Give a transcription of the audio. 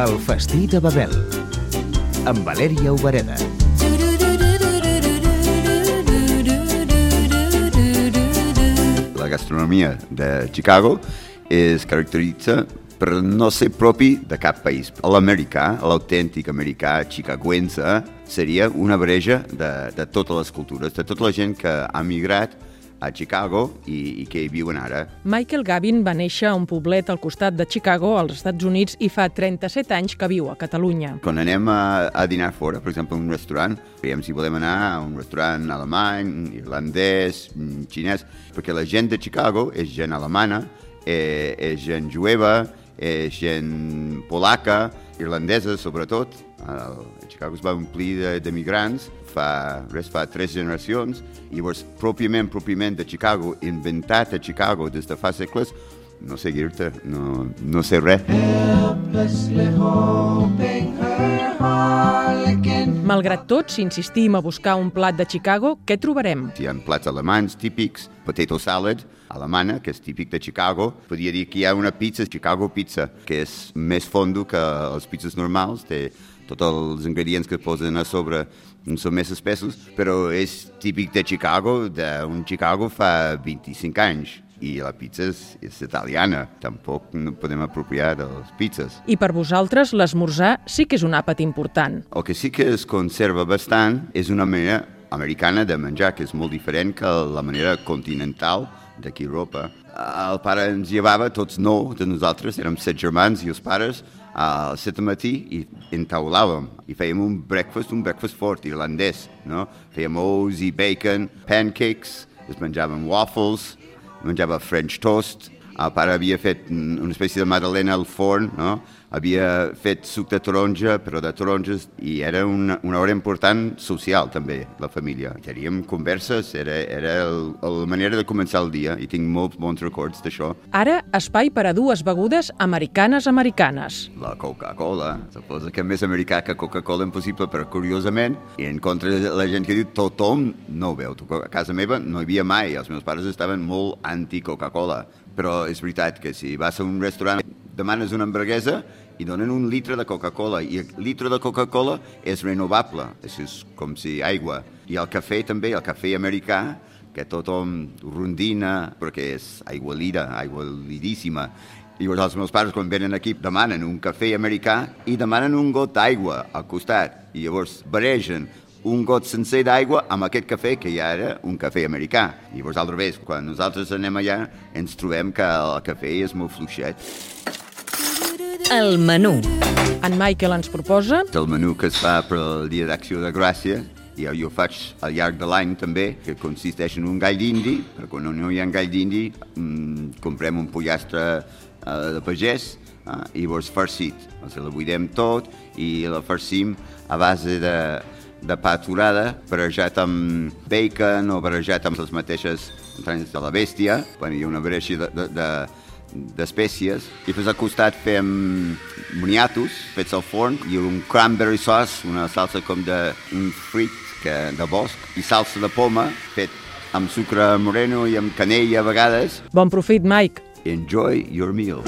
El festí de Babel, amb Valèria Obereda. La gastronomia de Chicago es caracteritza per no ser propi de cap país. L'americà, l'autèntic americà chicagoense, seria una breja de, de totes les cultures, de tota la gent que ha migrat a Chicago i, i que hi viuen ara. Michael Gavin va néixer a un poblet al costat de Chicago, als Estats Units, i fa 37 anys que viu a Catalunya. Quan anem a, a dinar fora, per exemple, a un restaurant, veiem si volem anar a un restaurant alemany, irlandès, xinès, perquè la gent de Chicago és gent alemana, eh, és gent jueva, és gent polaca, irlandesa sobretot. Chicago es va omplir de, de migrants fa, res, fa tres generacions, i llavors pròpiament, pròpiament de Chicago, inventat a Chicago des de fa segles, no sé dir-te, no, no sé res. Malgrat tot, si insistim a buscar un plat de Chicago, què trobarem? Hi ha plats alemanys típics, potato salad, alemana, que és típic de Chicago. Podria dir que hi ha una pizza, Chicago Pizza, que és més fondo que les pizzas normals, té tots els ingredients que posen a sobre són més espessos, però és típic de Chicago, d'un Chicago fa 25 anys i la pizza és, és italiana, tampoc no podem apropiar de les pizzas. I per vosaltres l'esmorzar sí que és un àpat important. El que sí que es conserva bastant és una manera americana de menjar, que és molt diferent que la manera continental d'aquí Europa. El pare ens llevava, tots nou de nosaltres, érem set germans i els pares, a les set del matí i entaulàvem i fèiem un breakfast, un breakfast fort, irlandès, no? Fèiem ous i bacon, pancakes, es menjaven waffles, Und ich habe French Toast. El pare havia fet una espècie de madalena al forn, no? havia fet suc de taronja, però de taronges, i era una, una hora important social, també, la família. Teníem converses, era, era el, la manera de començar el dia, i tinc molts bons records d'això. Ara, espai per a dues begudes americanes-americanes. La Coca-Cola, suposa que més americà que Coca-Cola impossible, però curiosament, i en contra de la gent que diu tothom no ho veu. A casa meva no hi havia mai, els meus pares estaven molt anti-Coca-Cola, però és veritat que si vas a un restaurant demanes una hamburguesa i donen un litre de Coca-Cola i el litre de Coca-Cola és renovable, és com si aigua. I el cafè també, el cafè americà, que tothom rondina perquè és aigualida, aigualidíssima. I llavors els meus pares quan venen aquí demanen un cafè americà i demanen un got d'aigua al costat. I llavors baregen un got sencer d'aigua amb aquest cafè que ja era un cafè americà. I al revés, quan nosaltres anem allà ens trobem que el cafè és molt fluixet. El menú. En Michael ens proposa... El menú que es fa per el Dia d'Acció de Gràcia i jo faig al llarg de l'any també, que consisteix en un gall d'indi, però quan no hi ha gall d'indi mmm, comprem un pollastre eh, de pagès eh, i llavors farcit. O sigui, la buidem tot i la farcim a base de, de pa aturada, barrejat amb bacon o barrejat amb les mateixes entranyes de la bèstia, quan hi ha una barreja de, de, de d'espècies i després al costat fem moniatos fets al forn i un cranberry sauce, una salsa com de un frit que, de bosc i salsa de poma fet amb sucre moreno i amb canella a vegades. Bon profit, Mike! Enjoy your meal.